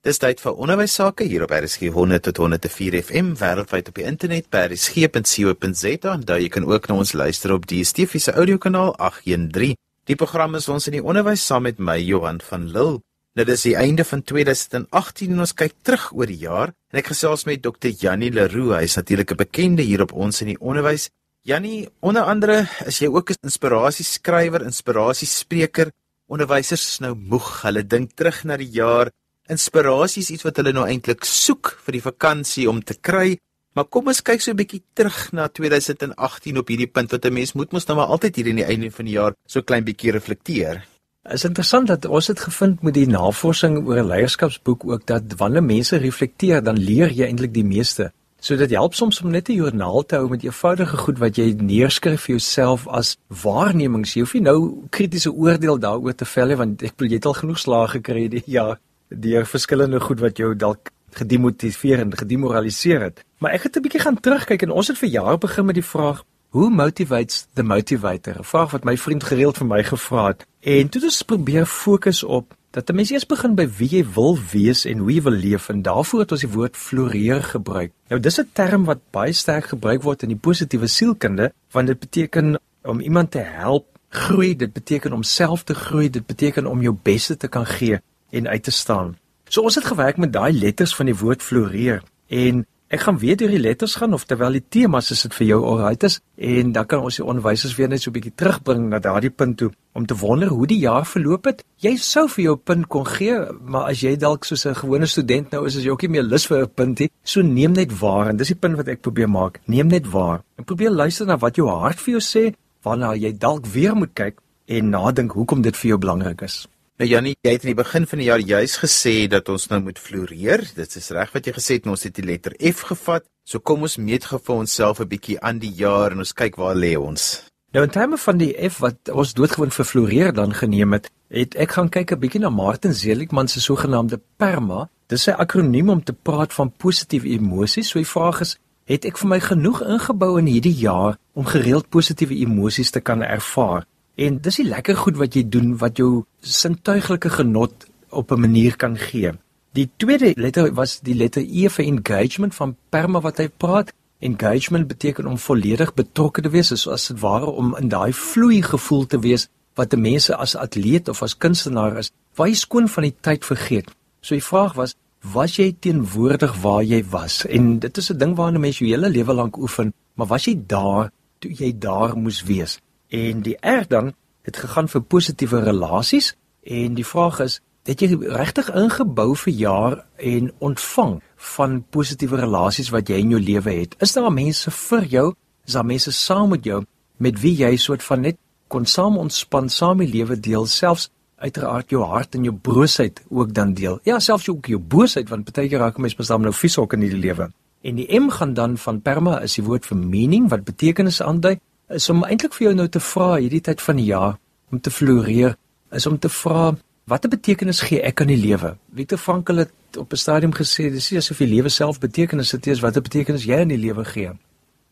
Dis tyd vir onderwys sake hier op RSG 100 tot 104 FM wêreldwyd op die internet by rsg.co.za en daar jy kan ook na ons luister op die DSTV se audiokanaal 813. Die program is ons in die onderwys saam met my Johan van Lille. Nou dis die einde van 2018 en ons kyk terug oor die jaar en ek gesels met Dr. Jannie Leroux. Hy is natuurlik 'n bekende hier op ons in die onderwys. Jannie, onder andere is jy ook 'n inspirasieskrywer, inspirasiespreker. Onderwysers is nou moeg. Hulle dink terug na die jaar inspirasie is iets wat hulle nou eintlik soek vir die vakansie om te kry. Maar kom ons kyk so 'n bietjie terug na 2018 op hierdie punt wat 'n mens moet mos nou maar altyd hier in die einde van die jaar so klein bietjie reflekteer. Dit is interessant dat ons het gevind met die navorsing oor 'n leierskapsboek ook dat wanneer mense reflekteer, dan leer jy eintlik die meeste. So dit help soms om net 'n joernaal te hou met eenvoudige goed wat jy neerskryf vir jouself as waarnemings. Jy hoef nie nou kritiese oordeel daaroor te vel nie want ek wil jy het al genoeg slae gekry die jaar deur verskillende goed wat jou dalk gedemotiveer en gedemoraliseer het. Maar ek het 'n bietjie gaan terugkyk en ons het vir jaar begin met die vraag Who motivates the motivator? 'n Vraag wat my vriend gereeld vir my gevra het. En toe het ons probeer fokus op dat 'n mens eers begin by wie jy wil wees en hoe jy wil leef en daarvoor het ons die woord floreer gebruik. Nou dis 'n term wat baie sterk gebruik word in die positiewe sielkunde want dit beteken om iemand te help groei, dit beteken om self te groei, dit beteken om jou beste te kan gee en uit te staan. So ons het gewerk met daai letters van die woord floreer en ek gaan weer deur die letters gaan of terwyl die temas is dit vir jou alright is en dan kan ons die onderwysers weer net so 'n bietjie terugbring na daardie punt toe om te wonder hoe die jaar verloop het. Jy sou vir jou punt kon gee, maar as jy dalk soos 'n gewone student nou is, is jy ook nie meer lus vir 'n punt nie. So neem net waar en dis die punt wat ek probeer maak. Neem net waar en probeer luister na wat jou hart vir jou sê wanneer jy dalk weer moet kyk en nadink hoekom dit vir jou belangrik is. Nou Jannie, jy het in die begin van die jaar juis gesê dat ons nou moet floreer. Dit is reg wat jy gesê het, ons het die letter F gevat. So kom ons meet gou vir onsself 'n bietjie aan die jaar en ons kyk waar lê ons. Nou in terme van die F wat ons doodgewoon vir floreer dan geneem het, het ek gaan kyk 'n bietjie na Martin Seligman se sogenaamde PERMA. Dis 'n akroniem om te praat van positiewe emosies. So die vraag is, het ek vir my genoeg ingebou in hierdie jaar om gereeld positiewe emosies te kan ervaar? En dis die lekker goed wat jy doen wat jou sintuiglike genot op 'n manier kan gee. Die tweede letter was die letter E vir engagement van Perma wat hy praat. Engagement beteken om volledig betrokke te wees, soos dit ware om in daai vloei gevoel te wees wat 'n mens as atleet of as kunstenaar is, waar jy skoon van die tyd vergeet. So die vraag was, was jy teenwoordig waar jy was? En dit is 'n ding waarna mense jou hele lewe lank oefen, maar was jy daar toe jy daar moes wees? En die R dan het gegaan vir positiewe relasies en die vraag is het jy regtig ingebou vir jaar en ontvang van positiewe relasies wat jy in jou lewe het? Is daar mense vir jou? Is daar mense saam met jou met wie jy soort van net kon saam ontspan, saam die lewe deel, selfs uiteraard jou hart en jou broosheid ook dan deel. Ja, selfs ook jou boosheid want baie keer raak mense bestaan nou vies ook in die lewe. En die M gaan dan van perma is die woord vir meaning wat betekenis aandui is om eintlik vir jou nou te vra hierdie tyd van die jaar om te floreer is om te vra watter betekenis gee ek aan die lewe? Victor Frankl het op 'n stadium gesê dis nie asof die lewe self betekenis het nie, dis watter betekenis jy aan die lewe gee.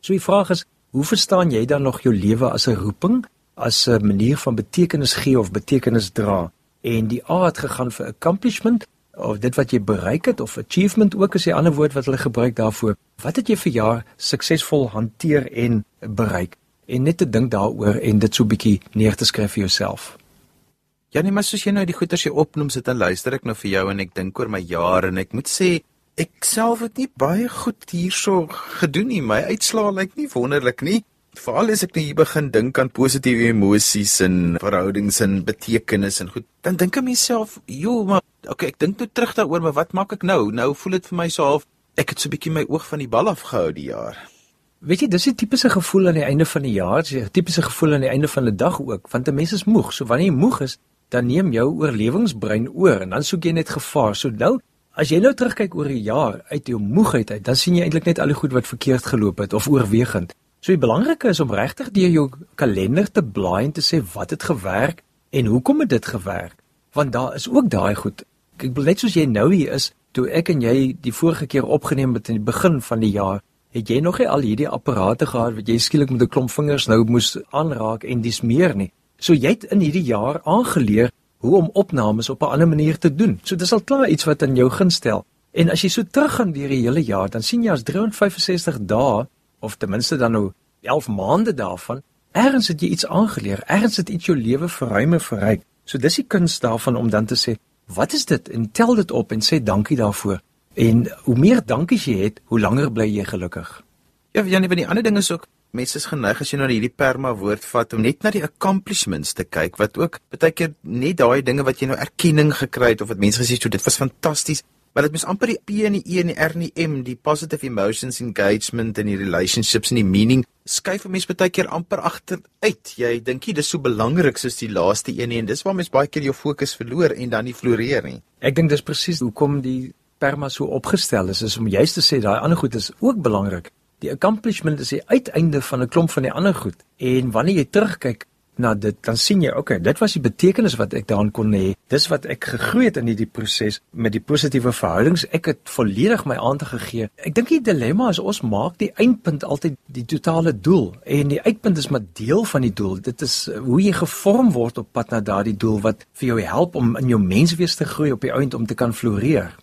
So die vraag is, hoe verstaan jy dan nog jou lewe as 'n roeping, as 'n manier van betekenis gee of betekenis dra? En die A het gegaan vir accomplishment of dit wat jy bereik het of achievement ook is 'n ander woord wat hulle gebruik daarvoor. Wat het jy vir jaar suksesvol hanteer en bereik? En net te dink daaroor en dit so bietjie neer te skryf vir jouself. Ja nee, maar soos jy nou die goeters jy opnoem sit en luister ek nou vir jou en ek dink oor my jare en ek moet sê ek self het nie baie goed hierso gedoen nie. My uitslaa lyk nie wonderlik nie. Veral as ek nou hier begin dink aan positiewe emosies en verhoudings en betekenis en goed, dan dink ek myself, "Jo, maar okay, ek dink nou terug daaroor, maar wat maak ek nou? Nou voel dit vir my so half ek het so 'n bietjie my oog van die bal afgehou die jaar." Weet jy, dis 'n tipiese gevoel aan die einde van die jaar, 'n tipiese gevoel aan die einde van 'n dag ook, want 'n mens is moeg. So wanneer jy moeg is, dan neem jou oorlewingsbrein oor en dan soek jy net gevaar. So nou, as jy nou terugkyk oor 'n jaar uit jou moegheid uit, dan sien jy eintlik net al die goed wat verkeerd geloop het of oorwegend. So die belangrike is om regtig deur jou kalender te blaai en te sê wat het gewerk en hoekom het dit gewerk? Want daar is ook daai goed. Ek wil net soos jy nou hier is, toe ek en jy die vorige keer opgeneem het in die begin van die jaar, het jy nog nie al hierdie apparate gehad wat jy skielik met 'n klomp vingers nou moes aanraak en dis meer nie. So jy het in hierdie jaar aangeleer hoe om opnames op 'n ander manier te doen. So dis al klaar iets wat in jou gunstel. En as jy so teruggaan deur die hele jaar, dan sien jy as 365 dae of ten minste dan nou 11 maande daarvan, ergens het jy iets aangeleer, ergens het iets jou lewe verruim en verryk. So dis die kuns daarvan om dan te sê, wat is dit en tel dit op en sê dankie daarvoor. En hoe meer dankies jy het, hoe langer bly jy gelukkig. Ja, Janie, van die ander ding is ook mense is geneig as jy nou hierdie perma woord vat om net na die accomplishments te kyk wat ook baie keer net daai dinge wat jy nou erkenning gekry het of wat mense gesê het so dit was fantasties. Maar dit mis amper die P en die E en die R en die M die positive emotions engagement en die relationships en die meaning skuif 'n mens baie keer amper agteruit. Jy dink jy dis so belangrik soos die laaste een en dis waar mens baie keer jou fokus verloor en dan nie floreer nie. Ek dink dis presies hoekom die perma so opgestel is is om juist te sê daai ander goed is ook belangrik Die accomplishment is die uiteinde van 'n klomp van die ander goed. En wanneer jy terugkyk na dit, dan sien jy, okay, dit was die betekenis wat ek daarin kon hê. Dis wat ek gegroei het in hierdie proses met die positiewe verhoudings. Ek het volledig my aandag gegee. Ek dink die dilemma is ons maak die eindpunt altyd die totale doel en die uitpunt is maar deel van die doel. Dit is hoe jy gevorm word op pad na daardie doel wat vir jou help om in jou menswees te groei op die einde om te kan floreer.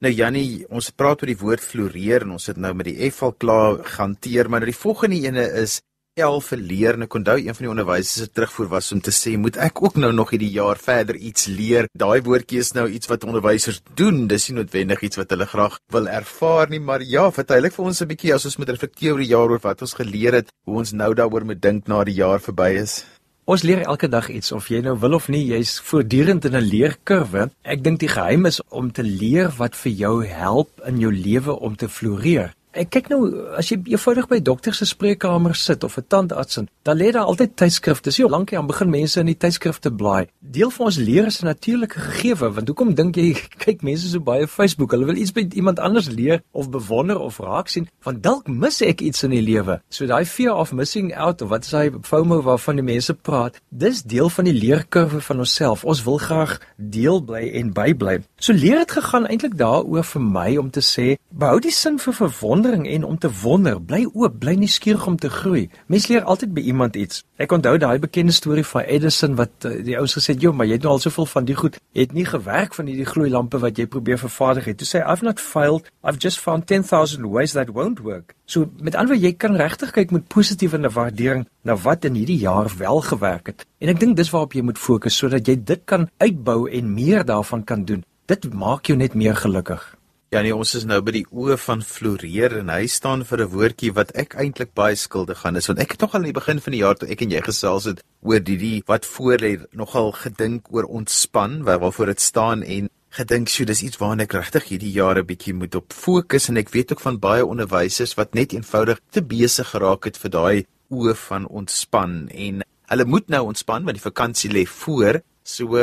Nou Jannie, ons praat oor die woord floreer en ons het nou met die F al klaar hanteer, maar nou die volgende ene is L vir leer. Nou onthou een van die onderwysers se terugvoer was om te sê, moet ek ook nou nog hierdie jaar verder iets leer? Daai woordjie is nou iets wat onderwysers doen. Dis nie noodwendig iets wat hulle graag wil ervaar nie, maar ja, verduidelik vir ons 'n bietjie as ons moet reflekteer oor die jaar oor wat ons geleer het, hoe ons nou daaroor moet dink na die jaar verby is. Ons leer elke dag iets of jy nou wil of nie, jy's voortdurend in 'n leerkurwe. Ek dink die geheim is om te leer wat vir jou help in jou lewe om te floreer. Ek kyk nou as jy eenvoudig by dokter se spreekkamer sit of 'n tandarts in, dan lê daar altyd tydskrifte. Dis hoe lank jy aan begin mense in die tydskrifte blaai. Deel van ons leer is 'n natuurlike gegewe, want hoekom dink jy kyk mense so baie Facebook? Hulle wil iets by iemand anders leer of bewonder of raak sien, want dalk mis ek iets in die lewe. So daai fear of missing out of wat is hy FOMO waarvan die mense praat, dis deel van die leerkurwe van onsself. Ons wil graag deel bly en bybly. So leer het gegaan eintlik daaroor vir my om te sê, behou die sin vir verwonder verwondering en om te wonder, bly oop, bly nuuskierig om te groei. Mens leer altyd by iemand iets. Ek onthou daai bekende storie van Edison wat uh, die ou gesê het, "Jo, maar jy het nou al soveel van die goed, het nie gewerk van hierdie gloeilampe wat jy probeer vervaardig het." Toe sê hy, "I've not failed. I've just found 10000 ways that won't work." So met ander woorde, jy kan regtig kyk met positiewe waardering na wat in hierdie jaar wel gewerk het. En ek dink dis waarop jy moet fokus sodat jy dit kan uitbou en meer daarvan kan doen. Dit maak jou net meer gelukkig. Ja nee, ons is nou by die oë van floreer en hy staan vir 'n woordjie wat ek eintlik baie skuldig aan is want ek het nog al aan die begin van die jaar toe ek en jy gesels het oor die die wat voor lê nogal gedink oor ontspan waar waarvoor dit staan en gedink so dis iets waarna ek regtig hierdie jare bietjie moet op fokus. En ek weet ook van baie onderwysers wat net eenvoudig te besig geraak het vir daai oë van ontspan. En hulle moet nou ontspan want die vakansie lê voor. So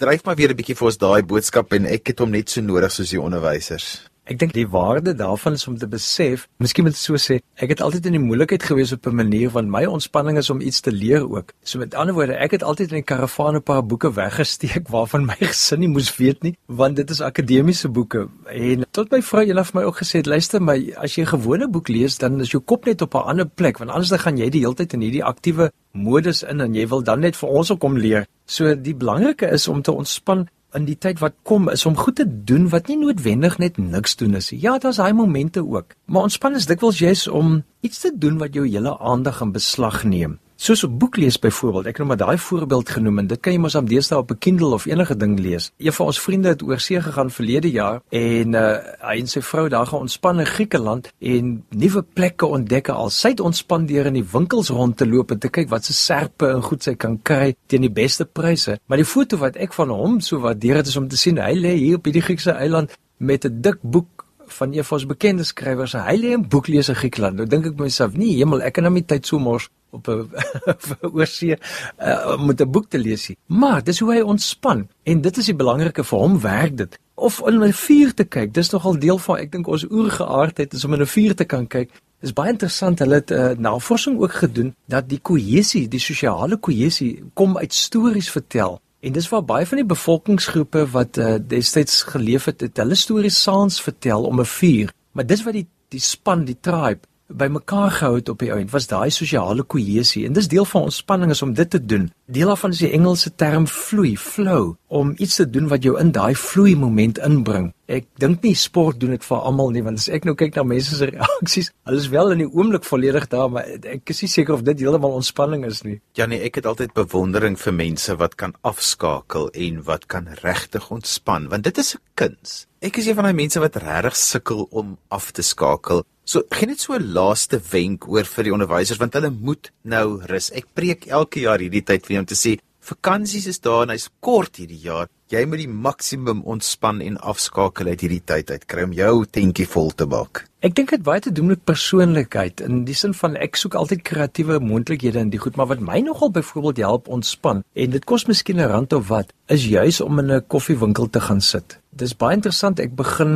dryf maar weer 'n bietjie vir ons daai boodskap en ek het hom net so nodig soos die onderwysers. Ek dink die waarde daarvan is om te besef, miskien moet ek so sê, ek het altyd in die moeilikheid gewees op 'n manier want my ontspanning is om iets te leer ook. So met ander woorde, ek het altyd in die karavaan 'n paar boeke weggesteek waarvan my gesin nie moes weet nie, want dit is akademiese boeke. En tot my vrou eendag vir my ook gesê het, luister my, as jy 'n gewone boek lees, dan is jou kop net op 'n ander plek, want anders dan gaan jy die hele tyd in hierdie aktiewe modus in en jy wil dan net vir ons ook kom leer. So die belangrike is om te ontspan in die tyd wat kom is om goed te doen wat nie noodwendig net niks doen is. Ja, daar's daai momente ook. Maar ontspan is dikwels jy's om iets te doen wat jou hele aandag in beslag neem. Soos 'n boek lees byvoorbeeld. Ek het nou maar daai voorbeeld genoem en dit kan jy mos op deesdae op 'n Kindle of enige ding lees. Een van ons vriende het oor see gegaan verlede jaar en uh, hy en sy vrou daar gaan ontspan in Griekeland en nuwe plekke ontdek al. Sy het ontspan deur in die winkels rond te loop en te kyk wat se serpe en goed sy kan kry teen die beste pryse. Maar die foto wat ek van hom so waardeer het is om te sien hy lê hier op hierdie Griekse eiland met 'n dik boek van een van ons bekende skrywers. Hy lê 'n boek lees in Griekeland. Nou dink ek myself, nee, hemel, ek kan nou nie tyd so mors op 'n oorsee uh, om 'n boek te lees nie. Maar dis hoe hy ontspan en dit is die belangrike vir hom werk dit. Of in 'n vuur te kyk. Dis nogal deel van ek dink ons oergeaardheid is om in 'n vuur te kan kyk. Dis baie interessant. Hulle het uh, navorsing ook gedoen dat die kohesie, die sosiale kohesie kom uit stories vertel. En dis waar baie van die bevolkingsgroepe wat uh, destyds geleef het, het hulle stories saans vertel om 'n vuur. Maar dis wat die die span, die tribe bymekaar gehou het op die einde was daai sosiale kohesie en dis deel van ons spanning is om dit te doen Deel daarvan is die Engelse term vloei, flow, om iets te doen wat jou in daai vloei moment inbring. Ek dink nie sport doen dit vir almal nie, want as ek nou kyk na mense se reaksies, hulle is wel in die oomblik volledig daar, maar ek is nie seker of dit heeltemal ontspanning is nie. Ja nee, ek het altyd bewondering vir mense wat kan afskakel en wat kan regtig ontspan, want dit is 'n kuns. Ek is een van daai mense wat regtig sukkel om af te skakel. So gee net so 'n laaste wenk oor vir die onderwysers want hulle moet nou rus. Ek preek elke jaar hierdie tyd vir om te sê vakansies is daar en hy's kort hierdie jaar. Jy moet die maksimum ontspan en afskakel uit hierdie tyd uit kry om jou tentjie vol te maak. Ek dink dit baie te doen met persoonlikheid in die sin van ek soek altyd kreatiewe moontlikhede in die goed, maar wat my nogal byvoorbeeld help ontspan en dit kos miskien 'n rand of wat, is juis om in 'n koffiewinkel te gaan sit. Dis baie interessant. Ek begin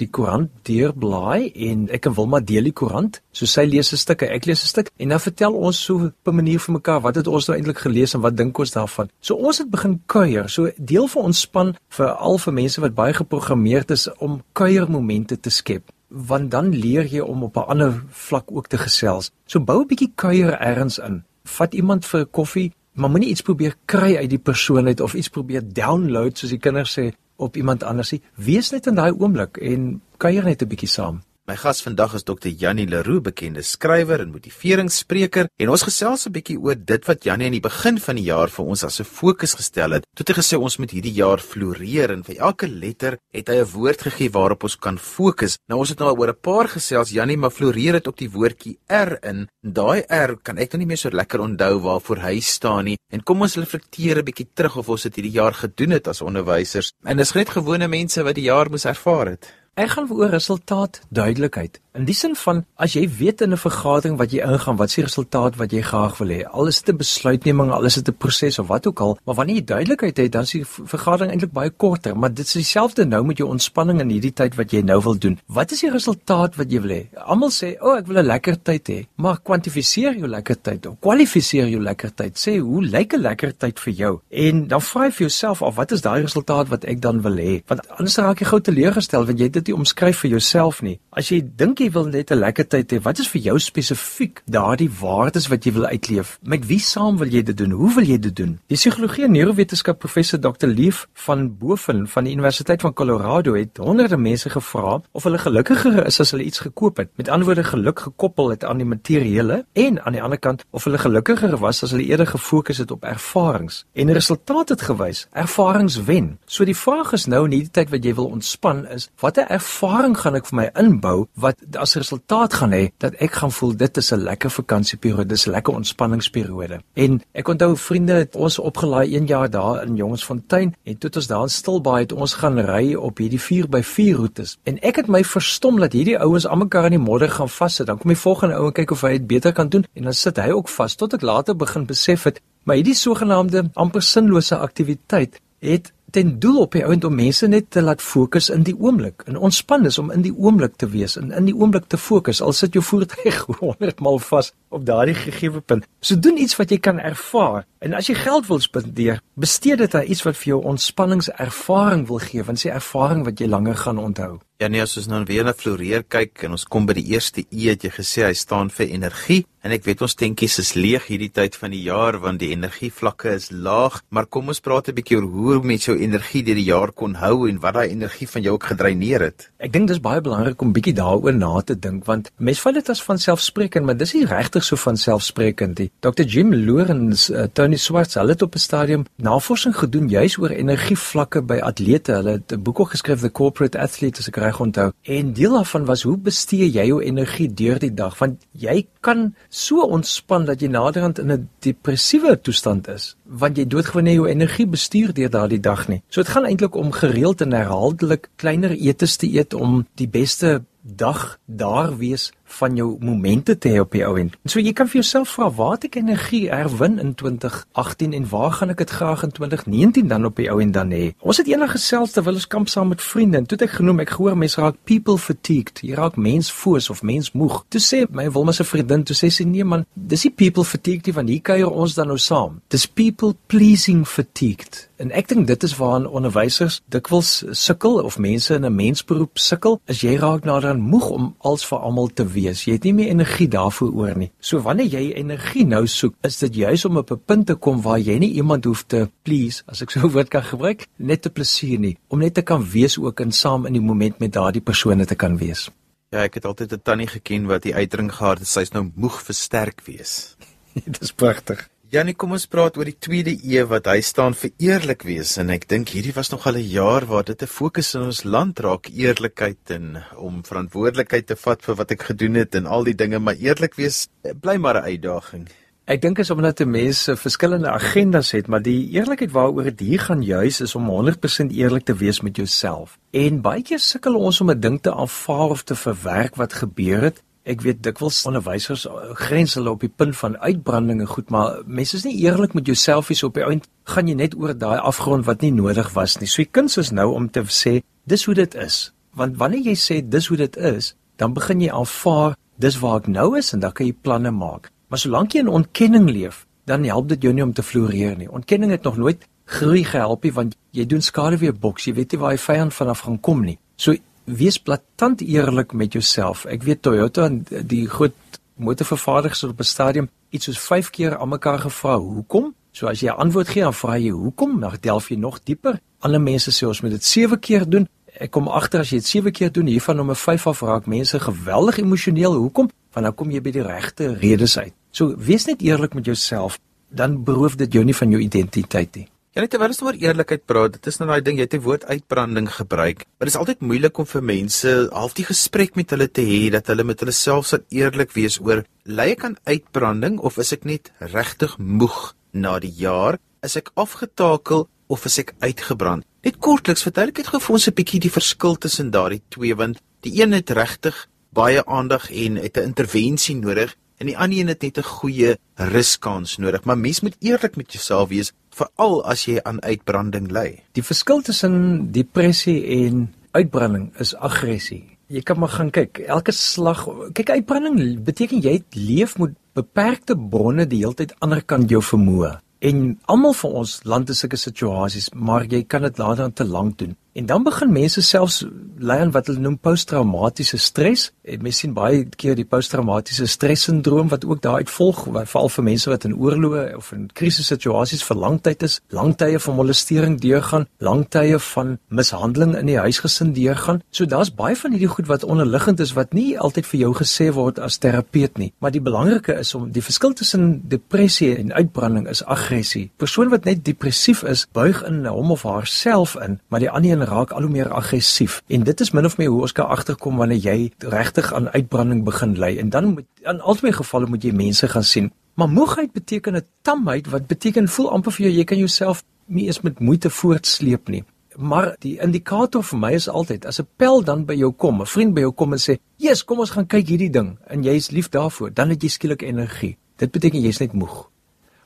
die koerant deurblaai en ek en Wilma deel die koerant. So sy lees 'n stuk, ek lees 'n stuk en dan vertel ons so op 'n manier vir mekaar wat het ons nou eintlik gelees en wat dink ons daarvan. So ons het begin kuier. So deel van ontspan vir al vir mense wat baie geprogrammeerd is om kuiermomente te skep want dan leer jy om op 'n ander vlak ook te gesels. So bou 'n bietjie kuier ergens in. Vat iemand vir 'n koffie, maar moenie iets probeer kry uit die persoon uit of iets probeer download soos die kinders sê op iemand anders nie. Wees net in daai oomblik en kuier net 'n bietjie saam. My gas vandag is Dr. Jannie Leroux, bekende skrywer en motiveringsspreker, en ons gesels 'n bietjie oor dit wat Jannie aan die begin van die jaar vir ons as 'n fokus gestel het. Toe het hy gesê ons moet hierdie jaar floreer en vir elke letter het hy 'n woord gegee waarop ons kan fokus. Nou ons het nou oor 'n paar gesels Jannie, maar floreer het ook die woordjie R in. Daai R kan ek nou nie meer so lekker onthou waarvoor hy staan nie. En kom ons reflekteer 'n bietjie terug of ons dit hierdie jaar gedoen het as onderwysers. En dis net gewone mense wat die jaar moes ervaar het. Ek gaan oor resultaat duidelikheid. In die sin van as jy weet in 'n vergadering wat jy ingaan, wat se resultaat wat jy graag wil hê. Al is dit 'n besluitneming, al is dit 'n proses of wat ook al, maar wanneer jy duidelikheid het, dan is die vergadering eintlik baie korter, maar dit is dieselfde nou met jou ontspanning in hierdie tyd wat jy nou wil doen. Wat is die resultaat wat jy wil hê? Almal sê, "O, oh, ek wil 'n lekker tyd hê." Maar kwantifiseer jou lekker tyd of kwalifiseer jou lekker tyd. Sê, "Hoe lyk 'n lekker tyd vir jou?" En dan vra jy vir jouself af, "Wat is daai resultaat wat ek dan wil hê?" Want anders raak jy gou teleurgestel want jy het dit nie omskryf vir jouself nie. As jy dink jy wil net 'n lekker tyd hê, wat is vir jou spesifiek daardie waardes wat jy wil uitleef? Met wie saam wil jy dit doen? Hoe wil jy dit doen? Die psigologie en neurowetenskap professor Dr. Leef van Boven van die Universiteit van Colorado het honderde mense gevra of hulle gelukkiger is as hulle iets gekoop het. Met ander woorde geluk gekoppel het aan die materiële en aan die ander kant of hulle gelukkiger was as hulle eerder gefokus het op ervarings. En die resultaat het gewys, ervarings wen. So die vraag is nou in hierdie tyd wat jy wil ontspan is, watter ervaring gaan ek vir my inbou wat as resultaat gaan hê dat ek gaan voel dit is 'n lekker vakansieperiode, dis 'n lekker ontspanningsperiode. En ek onthou vriende het ons opgelaai een jaar daar in Jongensfontein en toe het ons daar in Stilbaai het ons gaan ry op hierdie 4x4 roetes. En ek het my verstom dat hierdie ouens almekaar in die modder gaan vassit. Dan kom die volgende ou en kyk of hy dit beter kan doen en dan sit hy ook vas tot ek later begin besef het maar hierdie sogenaamde amper sinlose aktiwiteit het ten doel op die ouend om mense net te laat fokus in die oomblik. En ontspan is om in die oomblik te wees en in die oomblik te fokus. Al sit jou voertuig 100 mal vas op daardie gegeewe punt. So doen iets wat jy kan ervaar. En as jy geld wil spandeer, bestee dit aan iets wat vir jou ontspanningservaring wil gee, want dis 'n ervaring wat jy langer gaan onthou. Ja nee, as ons nou weer na floreer kyk en ons kom by die eerste E het jy gesê hy staan vir energie en ek weet ons tentjies is leeg hierdie tyd van die jaar want die energievlakke is laag, maar kom ons praat 'n bietjie oor hoe mens jou energie deur die jaar kon hou en wat daai energie van jou ook gedreineer het. Ek dink dis baie belangrik om bietjie daaroor na te dink want mense vat dit as van selfsprekend, maar dis nie regtig so van selfsprekend nie. Dr. Jim Lorenz, uh, Tony Swarts, hulle het op 'n stadium navorsing gedoen juis oor energievlakke by atlete. Hulle het 'n boek geskryf The Corporate Athlete as ek reg onthou. En deel daarvan was hoe bestee jy jou energie deur die dag? Want jy kan so ontspan dat jy naderhand in 'n depressiewe toestand is, want jy doodgewoon nie jou energie bestuur deur daardie dag nie. So dit gaan eintlik om gereeld en herhaaldelik kleiner etes te eet om die beste dag daar wees van jou momente te hê op die ou end. So jy kan vir jouself vra waar het ek energie herwin in 2018 en waar gaan ek dit graag in 2019 dan op die ou end dan hê? Ons het eendag gesels terwyl ons kamp saam met vriende en toe het ek genoem ek hoor mense raak people fatigued. Jy raak mens foos of mens moeg. Toe sê my Wilma se vriendin, toe sê sy nee man, dis nie people fatigued nie want hier kuier ons dan nou saam. Dis people pleasing fatigued. En ek dink dit is waaraan onderwysers dikwels sukkel of mense in 'n mensberoep sukkel, is jy raak nader aan moeg om als vir almal te wees. Jy het nie meer energie daarvoor oor nie. So wanneer jy energie nou soek, is dit juis om op 'n punt te kom waar jy nie iemand hoef te please, as ek so 'n woord kan gebruik, net te plesier nie, om net te kan wees ook in saam in die moment met daardie persone te kan wees. Ja, ek het altyd 'n tannie geken wat die uitdrukking gehad het, sy's nou moeg vir sterk wees. Dis pragtig. Janie, kom ons praat oor die tweede E wat hy staan vir eerlik wees en ek dink hierdie was nog al 'n jaar waar dit 'n fokus in ons land raak eerlikheid en om verantwoordelikheid te vat vir wat ek gedoen het en al die dinge, maar eerlik wees eh, bly maar 'n uitdaging. Ek dink is omdat 'n mens verskillende agendas het, maar die eerlikheid waaroor dit hier gaan juis is om 100% eerlik te wees met jouself. En baie keer sukkel ons om 'n ding te aanvaar of te verwerk wat gebeur het Ek weet dikwels onderwysers uh, grens hulle op die punt van uitbrandinge goed, maar mense is nie eerlik met jouself is op die eind gaan jy net oor daai afgrond wat nie nodig was nie. So die kuns is nou om te sê dis hoe dit is. Want wanneer jy sê dis hoe dit is, dan begin jy aanvaar dis waar ek nou is en dan kan jy planne maak. Maar solank jy in ontkenning leef, dan help dit jou nie om te floreer nie. Ontkenning het nog nooit groei gehelp nie want jy doen skade weer boks, jy weet nie waar jy vyand vanaf gaan kom nie. So wees blaatant eerlik met jouself. Ek weet Toyota en die groot motorvervaardigers op 'n stadium iets soos 5 keer aan mekaar gevra, "Hoekom?" So as jy 'n antwoord gee, dan vra jy, "Hoekom?" Dan delf jy nog dieper. Alle mense sê ons moet dit 7 keer doen. Ek kom agter as jy dit 7 keer doen, hiervan nommer 5 af raak mense geweldig emosioneel. Hoekom? Want dan kom jy by die regte redes uit. So wees net eerlik met jouself, dan beroof dit jou nie van jou identiteit nie. Ja net terwyl ons oor eerlikheid praat, dit is nou daai ding jy het die woord uitbranding gebruik. Maar dit is altyd moeilik om vir mense half die gesprek met hulle te hê dat hulle met hulle self sal eerlik wees oor lei ek aan uitbranding of is ek net regtig moeg na die jaar? Is ek afgetakel of is ek uitgebrand? Net kortliks vertel ek net gou vir ons 'n bietjie die verskil tussen daardie twee want die een het regtig baie aandag en het 'n intervensie nodig en die ander een het net 'n goeie ruskans nodig. Maar mens moet eerlik met jouself wees veral as jy aan uitbranding ly. Die verskil tussen depressie en uitbranding is aggressie. Jy kan maar gaan kyk. Elke slag, kyk uitbranding beteken jy leef met beperkte bronne die heeltyd ander kan jou vermoë. En almal van ons land is sulke situasies, maar jy kan dit later te lank doen. En dan begin mense selfs ly aan wat hulle noem posttraumatiese stres. Mense sien baie keer die posttraumatiese stressindroom wat ook daaruit volg, veral vir mense wat in oorloë of in krisissituasies vir lang tyd is, lang tye van molestering deurgaan, lang tye van mishandeling in die huisgesin deurgaan. So daar's baie van hierdie goed wat onderliggend is wat nie altyd vir jou gesê word as terapeut nie. Maar die belangrike is om die verskil tussen depressie en uitbranding is aggressie. Persoon wat net depressief is, buig in hom of haarself in, maar die ander raak al hoe meer aggressief en dit is min of meer hoe ons kan agterkom wanneer jy regtig aan uitbranding begin ly. En dan moet in albei gevalle moet jy mense gaan sien. Maar moegheid beteken 'n tamheid wat beteken voel amper vir jou jy kan jouself nie eens met moeite voortsleep nie. Maar die indikator vir my is altyd as 'n pel dan by jou kom 'n vriend by jou kom en sê "Jesus kom ons gaan kyk hierdie ding" en jy's lief daarvoor dan het jy skielik energie. Dit beteken jy's net moeg.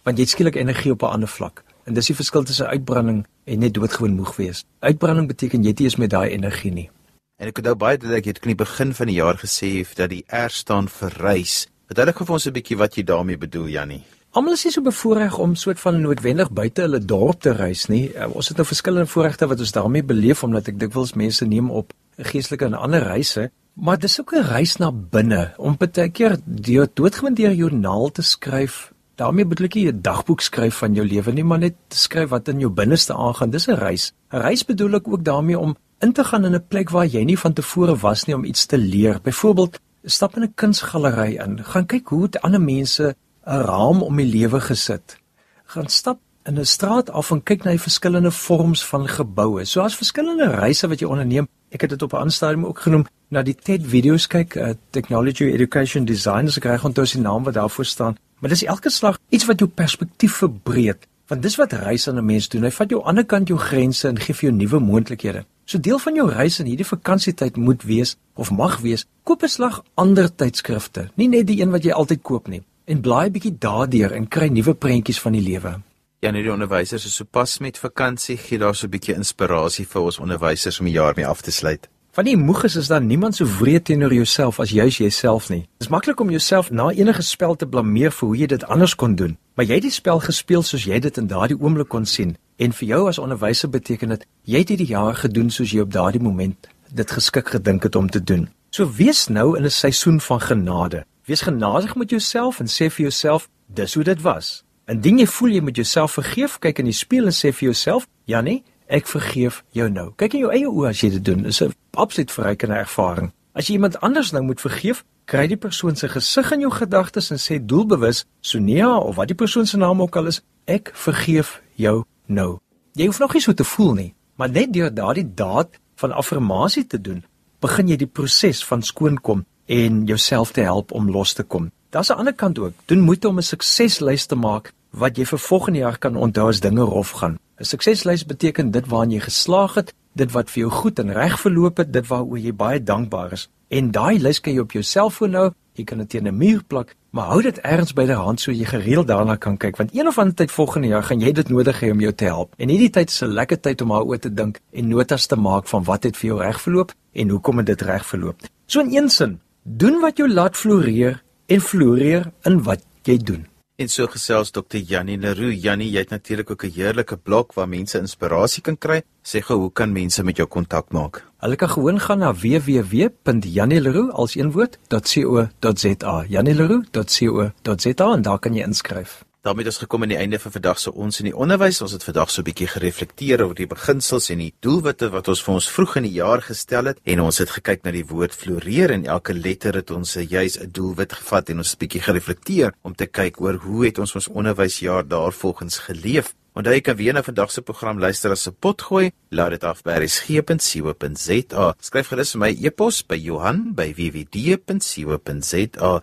Want jy het skielik energie op 'n ander vlak En dis die verskil tussen uitbranding en net doodgewoon moeg wees. Uitbranding beteken jy het eers met daai energie nie. En ek het nou baie dat ek het in die begin van die jaar gesê het dat die R staan vir reis. Vertel ek vir ons 'n bietjie wat jy daarmee bedoel, Jannie. Almal is nie so bevoorreg om soort van noodwendig buite hulle dorp te reis nie. Uh, ons het nou verskillende voorregte wat ons daarmee beleef omdat ek dikwels mense neem op geestelike en ander reise, maar dis ook 'n reis na binne om baie keer deur doodgewoon deur joernaal te skryf daarmee bedoel ek nie 'n dagboek skryf van jou lewe nie, maar net skryf wat in jou binneste aangaan. Dis 'n reis. 'n Reis bedoel ek ook daarmee om in te gaan in 'n plek waar jy nie van tevore was nie om iets te leer. Byvoorbeeld, stap in 'n kunsgalery in, gaan kyk hoe dit ander mense 'n raam om die lewe gesit. Gaan stap in 'n straat af en kyk na die verskillende vorms van geboue. So as verskillende reise wat jy onderneem. Ek het dit op 'n ander stadium ook genoem na die TED video's kyk, uh, Technology Education Design, as ek reg onthou die naam wat daarvoor staan. Maar dis elke slag iets wat jou perspektief verbreek, want dis wat reis aan 'n mens doen. Hy vat jou aan die ander kant jou grense en gee vir jou nuwe moontlikhede. So deel van jou reis in hierdie vakansietyd moet wees of mag wees, koop 'n slag ander tydskrifte, nie net die een wat jy altyd koop nie, en blaai 'n bietjie daardeur en kry nuwe prentjies van die lewe. Ja, net die onderwysers is sopas met vakansie, gee daar so 'n bietjie inspirasie vir ons onderwysers om die jaar mee af te sluit. Van die moeg is daar niemand so wreed teenoor jouself as juis jouself nie. Dit is maklik om jouself na enige spel te blameer vir hoe jy dit anders kon doen, maar jy het die spel gespeel soos jy dit in daardie oomblik kon sien. En vir jou as onderwyser beteken dit jy het hierdie jaar gedoen soos jy op daardie moment dit geskik gedink het om te doen. So wees nou in 'n seisoen van genade. Wees genadig met jouself en sê vir jouself, dis hoe dit was. Indien jy voel jy moet jouself vergeef, kyk in die spieël en sê vir jouself, Jannie, ek vergeef jou nou. Kyk in jou eie oë as jy dit doen. Dis 'n absoluut verrykende ervaring. As jy iemand anders nou moet vergeef, kry die persoon se gesig in jou gedagtes en sê doelbewus, Sonia of wat die persoon se naam ook al is, ek vergeef jou nou. Jy hoef nog nie so te voel nie, maar net deur daardie daad van affirmasie te doen, begin jy die proses van skoonkom en jouself te help om los te kom. Daar's 'n ander kant ook. Doen moeite om 'n sukseslys te maak wat jy vir volgende jaar kan onthou as dinge rof gaan. 'n Sukseslys beteken dit waaraan jy geslaag het, dit wat vir jou goed en reg verloop het, dit waaroor jy baie dankbaar is. En daai lys kan jy op jou selfoon hou, jy kan dit teen 'n muur plak, maar hou dit ergens by derhand so jy gereeld daarna kan kyk, want een of ander tyd volgende jaar gaan jy dit nodig hê om jou te help. En hierdie tyd is 'n lekker tyd om daaroor te dink en notas te maak van wat het vir jou reg verloop en hoekom het dit reg verloop. So in een sin, doen wat jou laat floreer en floreer in wat jy doen. En so gesels Dr. Jannie Leroux. Jannie, jy het natuurlik ook 'n heerlike blog waar mense inspirasie kan kry. Sê gou, hoe kan mense met jou kontak maak? Hulle kan gewoon gaan na www.jannieleroux.co.za. jannieleroux.co.za en daar kan jy inskryf daarmee het ons gekom aan die einde van vandag se ons in die onderwys. Ons het vandag so 'n bietjie gereflekteer oor die beginsels en die doelwitte wat ons vir ons vroeg in die jaar gestel het en ons het gekyk na die woord floreer en elke letter het ons juis 'n doelwit gevat en ons het 'n bietjie gereflekteer om te kyk oor hoe het ons ons onderwysjaar daarvolgens geleef. Onthou jy kan weer na vandag se program luister as 'n pot gooi. Laat dit af by resgep.co.za. Skryf gerus vir my e-pos by Johan@wwd.co.za.